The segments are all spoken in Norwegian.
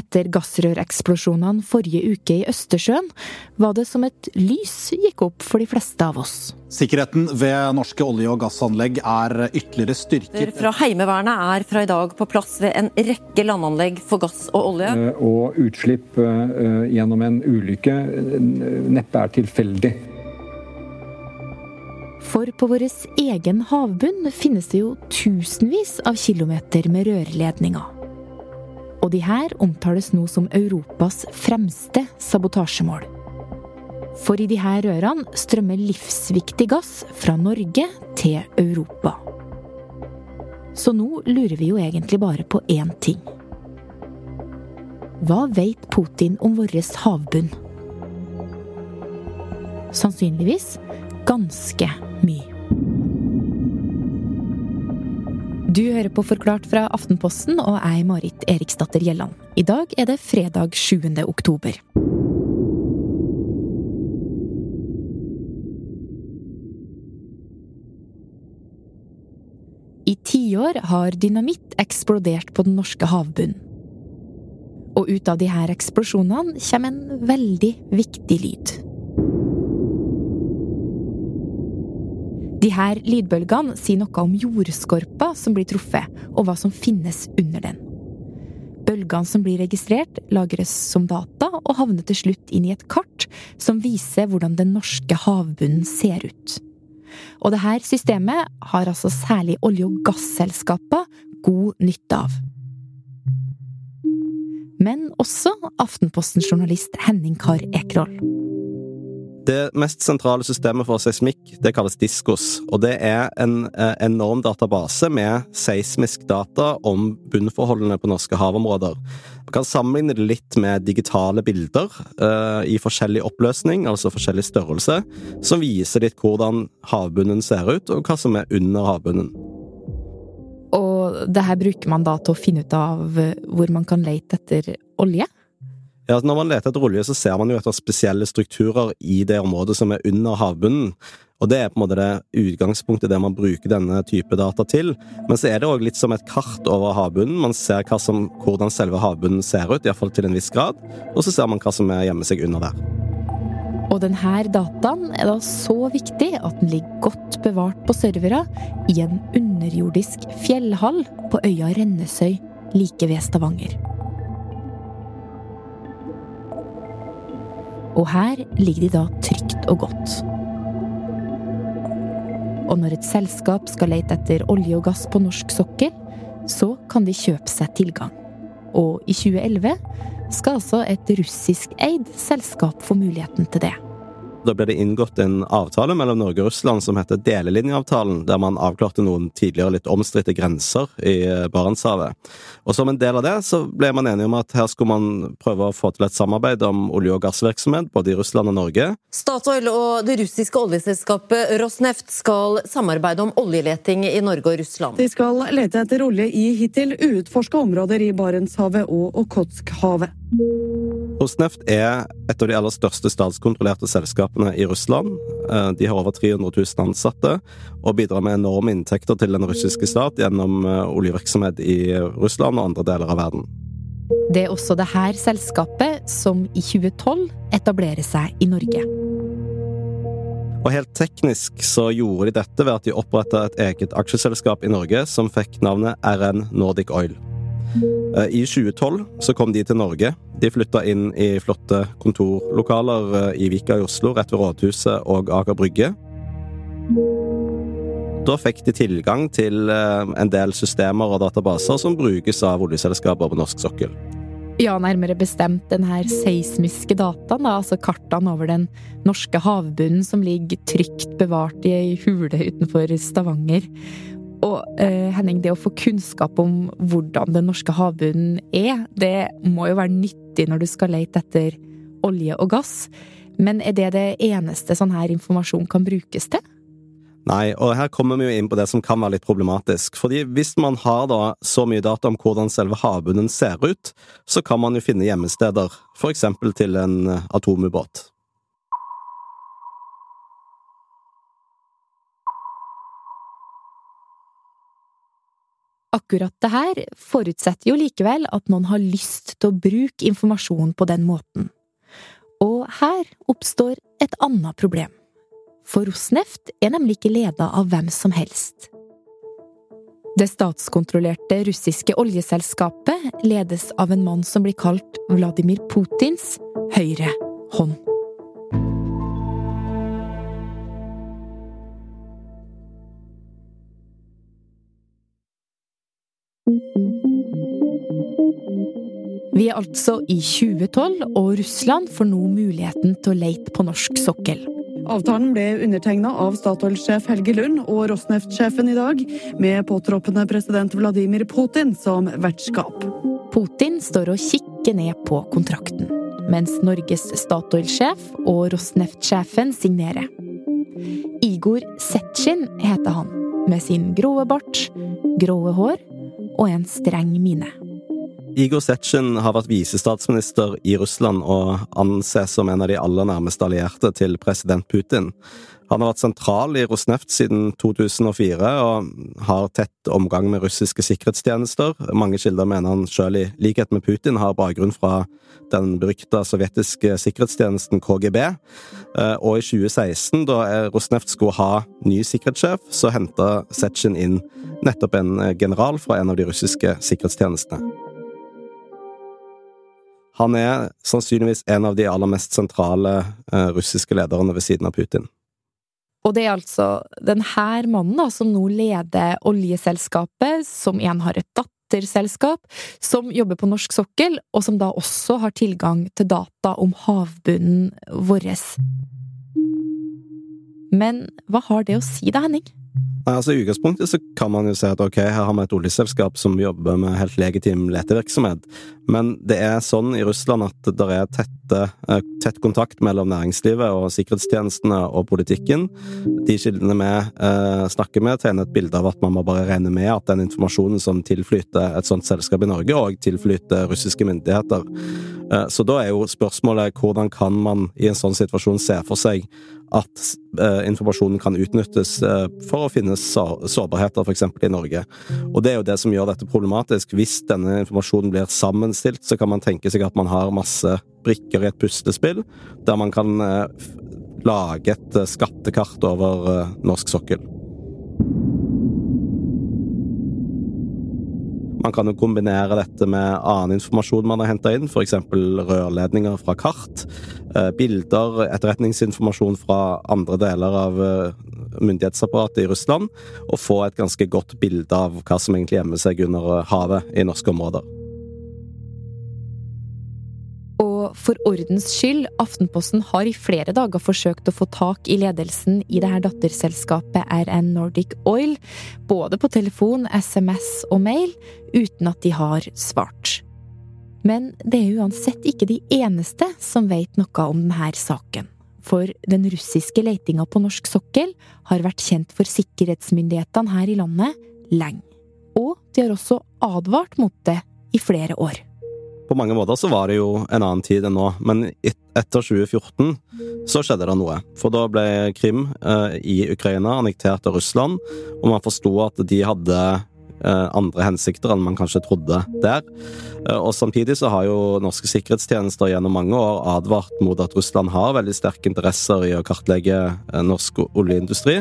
Etter gassrøreksplosjonene forrige uke i Østersjøen var det som et lys gikk opp for de fleste av oss. Sikkerheten ved norske olje- og gassanlegg er ytterligere styrket. Fra Heimevernet er fra i dag på plass ved en rekke landanlegg for gass og olje. Eh, og utslipp eh, gjennom en ulykke eh, neppe er tilfeldig. For på vår egen havbunn finnes det jo tusenvis av kilometer med rørledninger. Og de her omtales nå som Europas fremste sabotasjemål. For i de her rørene strømmer livsviktig gass fra Norge til Europa. Så nå lurer vi jo egentlig bare på én ting. Hva veit Putin om vår havbunn? Sannsynligvis ganske mye. Du hører på Forklart fra Aftenposten, og er Marit Eriksdatter Gjelland. I dag er det fredag 7. oktober. I tiår har dynamitt eksplodert på den norske havbunnen. Og ut av disse eksplosjonene kommer en veldig viktig lyd. De her lydbølgene sier noe om jordskorpa som blir truffet, og hva som finnes under den. Bølgene som blir registrert, lagres som data og havner til slutt inn i et kart som viser hvordan den norske havbunnen ser ut. Og dette systemet har altså særlig olje- og gasselskaper god nytte av. Men også Aftenposten-journalist Henning Karr Ekerhold. Det mest sentrale systemet for seismikk det kalles Diskos. og Det er en eh, enorm database med seismisk data om bunnforholdene på norske havområder. Man kan sammenligne det litt med digitale bilder uh, i forskjellig oppløsning, altså forskjellig størrelse, som viser litt hvordan havbunnen ser ut, og hva som er under havbunnen. Og det her bruker man da til å finne ut av hvor man kan lete etter olje? Ja, Når man leter etter olje, så ser man jo etter spesielle strukturer i det området som er under havbunnen. Og Det er på en måte det utgangspunktet det man bruker denne type data til. Men så er det òg litt som et kart over havbunnen. Man ser som, hvordan selve havbunnen ser ut, iallfall til en viss grad. Og så ser man hva som gjemmer seg under der. Og denne dataen er da så viktig at den ligger godt bevart på servere i en underjordisk fjellhall på øya Rennesøy like ved Stavanger. Og her ligger de da trygt og godt. Og når et selskap skal lete etter olje og gass på norsk sokkel, så kan de kjøpe seg tilgang. Og i 2011 skal altså et russiskeid selskap få muligheten til det. Da ble det inngått en avtale mellom Norge og Russland som heter Delelinjeavtalen, der man avklarte noen tidligere litt omstridte grenser i eh, Barentshavet. Og som en del av det så ble man enige om at her skulle man prøve å få til et samarbeid om olje- og gassvirksomhet både i Russland og Norge. Statoil og det russiske oljeselskapet Rosneft skal samarbeide om oljeleting i Norge og Russland. De skal lete etter olje i hittil uutforska områder i Barentshavet og Okhotskhavet. Rosneft er et av de aller største statskontrollerte selskapene i Russland. Eh, de har over 300 000 ansatte og bidrar med enorme inntekter til den russiske stat gjennom eh, oljevirksomhet i Russland og andre deler av verden. Det er også dette selskapet som i 2012 etablerer seg i Norge. Og helt teknisk så gjorde de dette ved at de oppretta et eget aksjeselskap i Norge som fikk navnet RN Nordic Oil. Eh, I 2012 så kom de til Norge. De flytta inn i flotte kontorlokaler eh, i Vika i Oslo, rett ved Rådhuset og Aker Brygge. Da fikk de tilgang til eh, en del systemer og databaser som brukes av oljeselskaper på norsk sokkel. Ja, nærmere bestemt den her seismiske dataen, da, altså kartene over den norske havbunnen som ligger trygt bevart i ei hule utenfor Stavanger. Og eh, Henning, det å få kunnskap om hvordan den norske havbunnen er, det må jo være nyttig når du skal lete etter olje og gass. Men er det det eneste sånn her informasjon kan brukes til? Nei, og her kommer vi jo inn på det som kan være litt problematisk. Fordi hvis man har da så mye data om hvordan selve havbunnen ser ut, så kan man jo finne gjemmesteder, for eksempel til en atomubåt. Akkurat det her forutsetter jo likevel at noen har lyst til å bruke informasjon på den måten. Og her oppstår et annet problem. For Rosneft er nemlig ikke leda av hvem som helst. Det statskontrollerte russiske oljeselskapet ledes av en mann som blir kalt Vladimir Putins høyre hånd. Vi er altså i 2012, og Russland får nå muligheten til å leite på norsk sokkel. Avtalen ble undertegna av Statoil-sjef Helge Lund og Rosneft-sjefen i dag, med påtroppende president Vladimir Putin som vertskap. Putin står og kikker ned på kontrakten, mens Norges Statoil-sjef og Rosneft-sjefen signerer. Igor Setsjin heter han, med sin grå bart, grå hår og en streng mine. Igor Setsjin har vært visestatsminister i Russland og anses som en av de aller nærmeste allierte til president Putin. Han har vært sentral i Rosneft siden 2004 og har tett omgang med russiske sikkerhetstjenester. Mange kilder mener han sjøl, i likhet med Putin, har bakgrunn fra den berykta sovjetiske sikkerhetstjenesten KGB. Eh, og i 2016, da Rosneft skulle ha ny sikkerhetssjef, så henta Setsjin inn nettopp en general fra en av de russiske sikkerhetstjenestene. Han er sannsynligvis en av de aller mest sentrale eh, russiske lederne ved siden av Putin. Og det er altså denne mannen da, som nå leder oljeselskapet, som igjen har et datterselskap, som jobber på norsk sokkel, og som da også har tilgang til data om havbunnen vår. Men hva har det å si da, Henning? Nei, altså I utgangspunktet så kan man jo si at ok, her har vi et oljeselskap som jobber med helt legitim letevirksomhet, men det er sånn i Russland at det er tette, eh, tett kontakt mellom næringslivet og sikkerhetstjenestene og politikken. De kildene vi eh, snakker med, tegner et bilde av at man må bare regne med at den informasjonen som tilflyter et sånt selskap i Norge, òg tilflyter russiske myndigheter. Eh, så da er jo spørsmålet hvordan kan man i en sånn situasjon se for seg at eh, informasjonen kan utnyttes eh, for å finne sårbarheter, f.eks. i Norge. Og det er jo det som gjør dette problematisk. Hvis denne informasjonen blir sammenstilt, så kan man tenke seg at man har masse brikker i et puslespill, der man kan eh, lage et eh, skattekart over eh, norsk sokkel. Man kan jo kombinere dette med annen informasjon man har henta inn, f.eks. rørledninger fra kart, eh, bilder, etterretningsinformasjon fra andre deler av eh, myndighetsapparatet i Russland, og få et ganske godt bilde av hva som egentlig gjemmer seg under havet i norske områder. For ordens skyld, Aftenposten har i flere dager forsøkt å få tak i ledelsen i det her datterselskapet RN Nordic Oil, både på telefon, SMS og mail, uten at de har svart. Men det er uansett ikke de eneste som vet noe om denne saken. For den russiske letinga på norsk sokkel har vært kjent for sikkerhetsmyndighetene her i landet lenge. Og de har også advart mot det i flere år på mange måter så var det jo en annen tid enn nå, men etter 2014 så skjedde det noe. For da ble Krim eh, i Ukraina annektert av Russland, og man forsto at de hadde eh, andre hensikter enn man kanskje trodde der. Eh, og samtidig så har jo norske sikkerhetstjenester gjennom mange år advart mot at Russland har veldig sterke interesser i å kartlegge norsk oljeindustri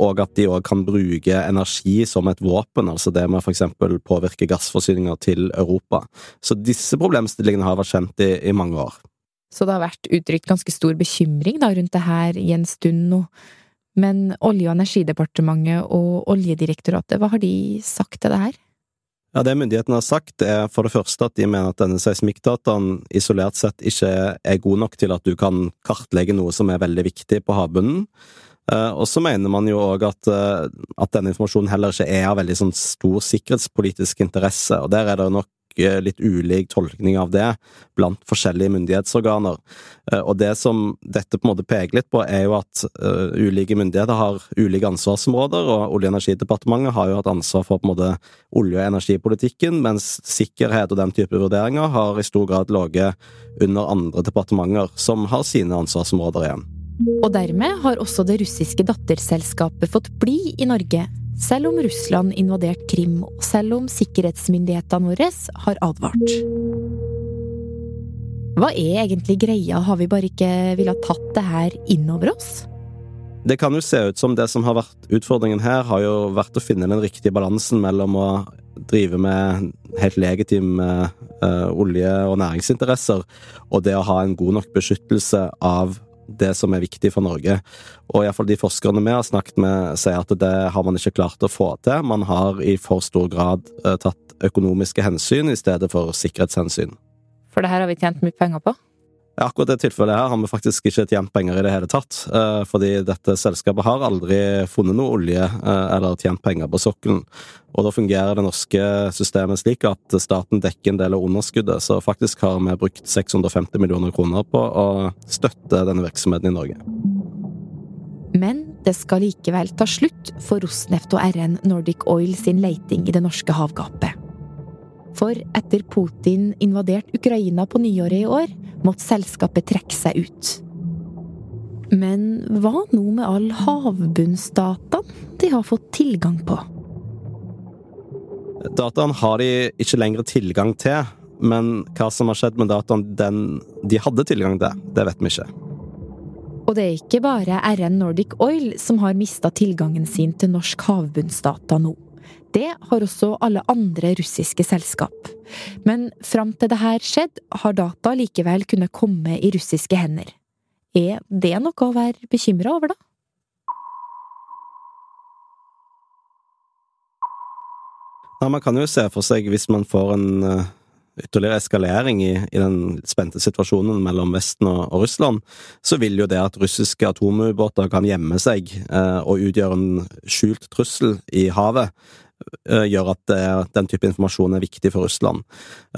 og at de òg kan bruke energi som et våpen, altså det med f.eks. påvirke gassforsyninger til Europa. Så disse problemstillingene har vært kjent i, i, mange år. Så det har vært uttrykt ganske stor bekymring da, rundt det her i en stund nå. Men Olje- og energidepartementet og Oljedirektoratet, hva har de sagt til det her? Ja, Det myndighetene har sagt, er for det første at de mener at denne seismikkdataen isolert sett ikke er god nok til at du kan kartlegge noe som er veldig viktig på havbunnen. Eh, og så mener man jo òg at, eh, at, denne informasjonen heller ikke er av veldig sånn stor sikkerhetspolitisk interesse, og der er det nok eh, litt ulik tolkning av det blant forskjellige myndighetsorganer. Og det som dette på en måte peker litt på, er jo at ulike myndigheter har ulike ansvarsområder, og Olje- og energidepartementet har jo hatt ansvar for på en måte olje- og energipolitikken, mens sikkerhet og den type vurderinger har i stor grad ligget under andre departementer, som har sine ansvarsområder igjen. Og dermed har også det russiske datterselskapet fått bli i Norge, selv om Russland invaderte Krim, og selv om sikkerhetsmyndighetene våre har advart. Hva er egentlig greia, har vi bare ikke villet tatt det her inn over oss? Det kan jo se ut som det som har vært utfordringen her, har jo vært å finne den riktige balansen mellom å drive med helt legitime uh, olje- og næringsinteresser, og det å ha en god nok beskyttelse av det som er viktig for Norge. Og iallfall de forskerne vi har snakket med, sier at det har man ikke klart å få til. Man har i for stor grad uh, tatt økonomiske hensyn i stedet for sikkerhetshensyn. For det her har vi tjent mye penger på? Akkurat det tilfellet her har vi faktisk ikke tjent penger i det hele tatt. Eh, fordi dette selskapet har aldri funnet noe olje eh, eller tjent penger på sokkelen. Og da fungerer det norske systemet slik at staten dekker en del av underskuddet. Så faktisk har vi brukt 650 millioner kroner på å støtte denne virksomheten i Norge. Men det skal likevel ta slutt for Rosneft og RN Nordic Oil sin leiting i det norske havgapet. For etter Putin invaderte Ukraina på nyåret i år, måtte selskapet trekke seg ut. Men hva nå med all havbunnsdataen de har fått tilgang på? Dataen har de ikke lenger tilgang til, men hva som har skjedd med dataen den de hadde tilgang til, det vet vi ikke. Og det er ikke bare RN Nordic Oil som har mista tilgangen sin til norsk havbunnsdata nå. Det har også alle andre russiske selskap. Men fram til det her skjedde, har data likevel kunnet komme i russiske hender. Er det noe å være bekymra over, da? Ja, man kan jo se for seg, hvis man får en uh, ytterligere eskalering i, i, den spente situasjonen mellom Vesten og, og, Russland, så vil jo det at russiske atomubåter kan gjemme seg eh, og utgjøre en skjult trussel i havet, Eh, gjør at den type informasjon er viktig for Russland.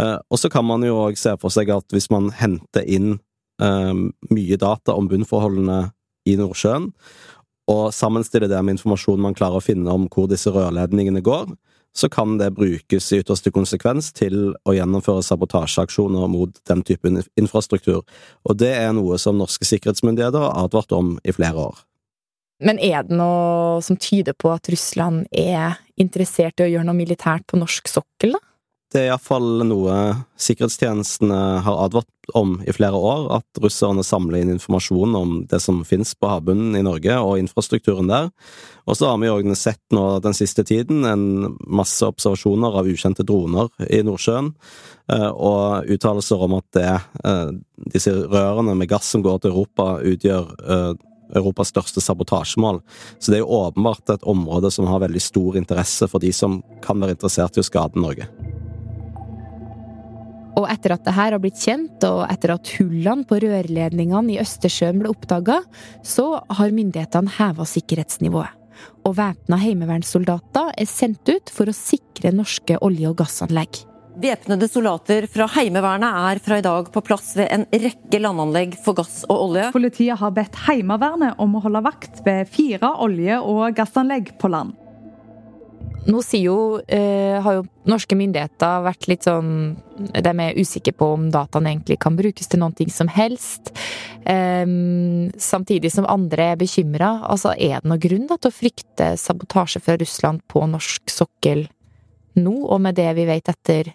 Eh, og så kan man jo òg se for seg at hvis man henter inn eh, mye data om bunnforholdene i Nordsjøen, og sammenstiller det med informasjon man klarer å finne om hvor disse rørledningene går, så kan det brukes i ytterste konsekvens til å gjennomføre sabotasjeaksjoner mot den type infrastruktur. Og det er noe som norske sikkerhetsmyndigheter har advart om i flere år. Men er det noe som tyder på at Russland er interessert i å gjøre noe militært på norsk sokkel, da? Det er iallfall noe sikkerhetstjenestene har advart om i flere år, at russerne samler inn informasjon om det som finnes på havbunnen i Norge, og infrastrukturen der. Og så har vi òg sett nå den siste tiden en masse observasjoner av ukjente droner i Nordsjøen, eh, og uttalelser om at det, eh, disse rørene med gass som går til Europa, utgjør eh, Europas største sabotasjemål. Så det er jo åpenbart et område som har veldig stor interesse for de som kan være interessert i å skade Norge. Og etter at det her har blitt kjent, og etter at hullene på rørledningene i Østersjøen ble oppdaga, så har myndighetene heva sikkerhetsnivået. Og væpna heimevernssoldater er sendt ut for å sikre norske olje- og gassanlegg. Væpnede soldater fra Heimevernet er fra i dag på plass ved en rekke landanlegg for gass og olje. Politiet har bedt Heimevernet om å holde vakt ved fire olje- og gassanlegg på land. Nå sier jo, eh, har jo norske myndigheter vært litt sånn De er usikre på om dataene egentlig kan brukes til noe som helst. Eh, samtidig som andre er bekymra. Altså, er det noen grunn da, til å frykte sabotasje fra Russland på norsk sokkel nå, og med det vi vet etter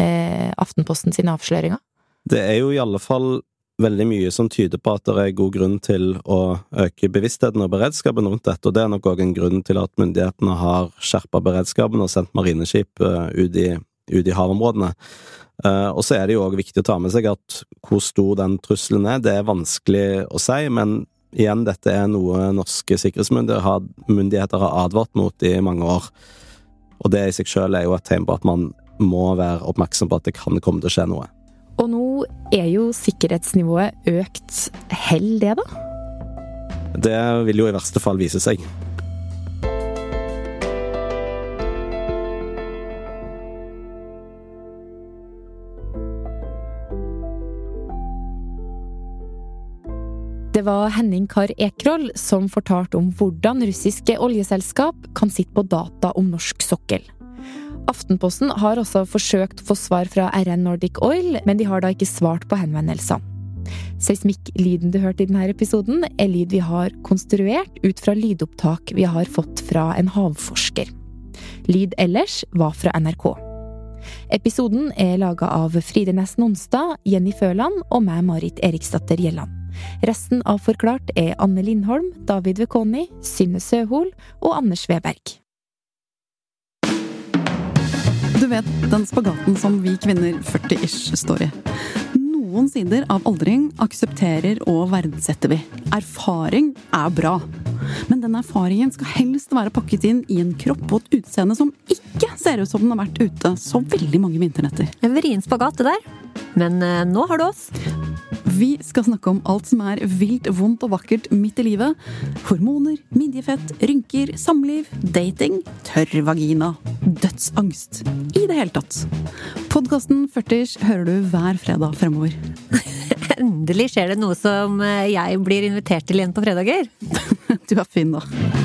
eh, Aftenposten sine avsløringer? Det er jo i alle fall veldig mye som tyder på at det er god grunn til å øke bevisstheten og beredskapen rundt dette, og det er nok òg en grunn til at myndighetene har skjerpa beredskapen og sendt marineskip uh, ut, i, ut, i, havområdene. Uh, og så er det jo òg viktig å ta med seg at hvor stor den trusselen er, det er vanskelig å si, men igjen, dette er noe norske sikkerhetsmyndigheter har advart mot i mange år. Og det i seg sjøl er jo et tegn på at man må være oppmerksom på at det kan komme til å skje noe. Og nå er jo sikkerhetsnivået økt. Hell det, da? Det vil jo i verste fall vise seg. Det var Henning Karr Ekroll som fortalte om hvordan russiske oljeselskap kan sitte på data om norsk sokkel. Aftenposten har også forsøkt å få svar fra RN Nordic Oil, men de har da ikke svart på henvendelsene. Seismikklyden du hørte i denne episoden, er lyd vi har konstruert ut fra lydopptak vi har fått fra en havforsker. Lyd ellers var fra NRK. Episoden er laga av Fride Næss Nonstad, Jenny Føland og meg, Marit Eriksdatter Gjelland. Resten av Forklart er Anne Lindholm, David Vekoni, Synne Søhol og Anders Weberg. Du vet den spagaten som vi kvinner 40-ish står i. Noen sider av aldring aksepterer og verdsetter vi. Erfaring er bra. Men den erfaringen skal helst være pakket inn i en kropp og et utseende som ikke ser ut som den har vært ute så veldig mange vinternetter. En vrien spagat, det der. Men eh, nå har du oss. Vi skal snakke om alt som er vilt, vondt og vakkert midt i livet. Hormoner, midjefett, rynker, samliv, dating, tørr vagina, dødsangst. I det hele tatt. Podkasten 40 hører du hver fredag fremover. Endelig skjer det noe som eh, jeg blir invitert til igjen på fredager. Du er fin, da.